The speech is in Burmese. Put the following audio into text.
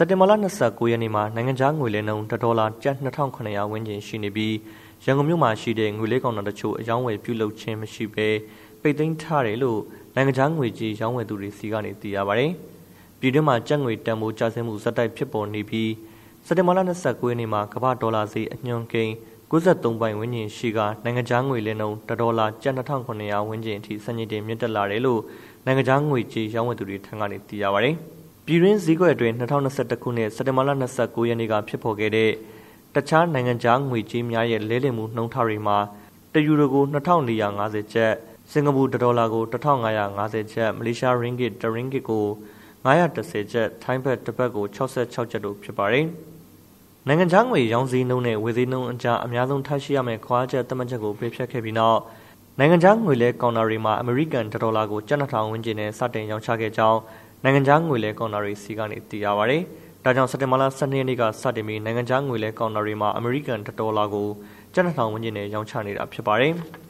စက်တင်ဘာလ29ရက်နေ့မှာနိုင်ငံခြားငွေလဲနှုန်းဒေါ်လာကျပ်2900ဝန်းကျင်ရှိနေပြီးရန်ကုန်မြို့မှာရှိတဲ့ငွေလဲကောင်တာတချို့အယောင်းဝယ်ပြုလုပ်ခြင်းမရှိဘဲပိတ်သိမ်းထားတယ်လို့နိုင်ငံခြားငွေကြီးရောင်းဝယ်သူတွေစီကနေသိရပါတယ်။ပြည်တွင်းမှာကျပ်ငွေတန်ဖိုးကျဆင်းမှုဇက်တိုက်ဖြစ်ပေါ်နေပြီးစက်တင်ဘာလ29ရက်နေ့မှာကမ္ဘာဒေါ်လာဈေးအညွှန်းကိန်း93ပိုင်ဝန်းကျင်ရှိကနိုင်ငံခြားငွေလဲနှုန်းဒေါ်လာကျပ်2900ဝန်းကျင်အထိစံချိန်တင်မြင့်တက်လာတယ်လို့နိုင်ငံခြားငွေကြီးရောင်းဝယ်သူတွေထံကနေသိရပါတယ်။ ပြည်တွင်းဈေးကွက်အတွင်း2021ခုနှစ်စက်တင်ဘာလ29ရက်နေ့ကဖြစ်ပေါ်ခဲ့တဲ့တခြားနိုင်ငံခြားငွေကြေးများရဲ့လဲလှယ်မှုနှုန်းထားတွေမှာတယူရိုကို2450ကျပ်စင်ကာပူဒေါ်လာကို1550ကျပ်မလေးရှားရင်းဂစ်တရင်းဂစ်ကို910ကျပ်ထိုင်းဘတ်တစ်ဘတ်ကို66ကျပ်တို့ဖြစ်ပါတယ်။နိုင်ငံခြားငွေရောင်းစည်းနှုန်းနဲ့ဝယ်စည်းနှုန်းအကြားအများဆုံးထားရှိရမယ့်ခွာချက်သတ်မှတ်ချက်ကိုဖေးဖြတ်ခဲ့ပြီးနောက်နိုင်ငံခြားငွေလဲကောင်တာတွေမှာအမေရိကန်ဒေါ်လာကိုကျပ်2000ဝန်းကျင်နဲ့စတင်ရောင်းချခဲ့ကြောင်း နိုင်ငံခြားငွေလဲကောင်တာတွေစီကနေသိရပါတယ်။ဒါကြောင့်စက်တင်ဘာလ12ရက်နေ့ကစတင်ပြီးနိုင်ငံခြားငွေလဲကောင်တာတွေမှာအမေရိကန်ဒေါ်လာကိုကျပ်2000ဝန်းကျင်နဲ့ရောင်းချနေတာဖြစ်ပါတယ်။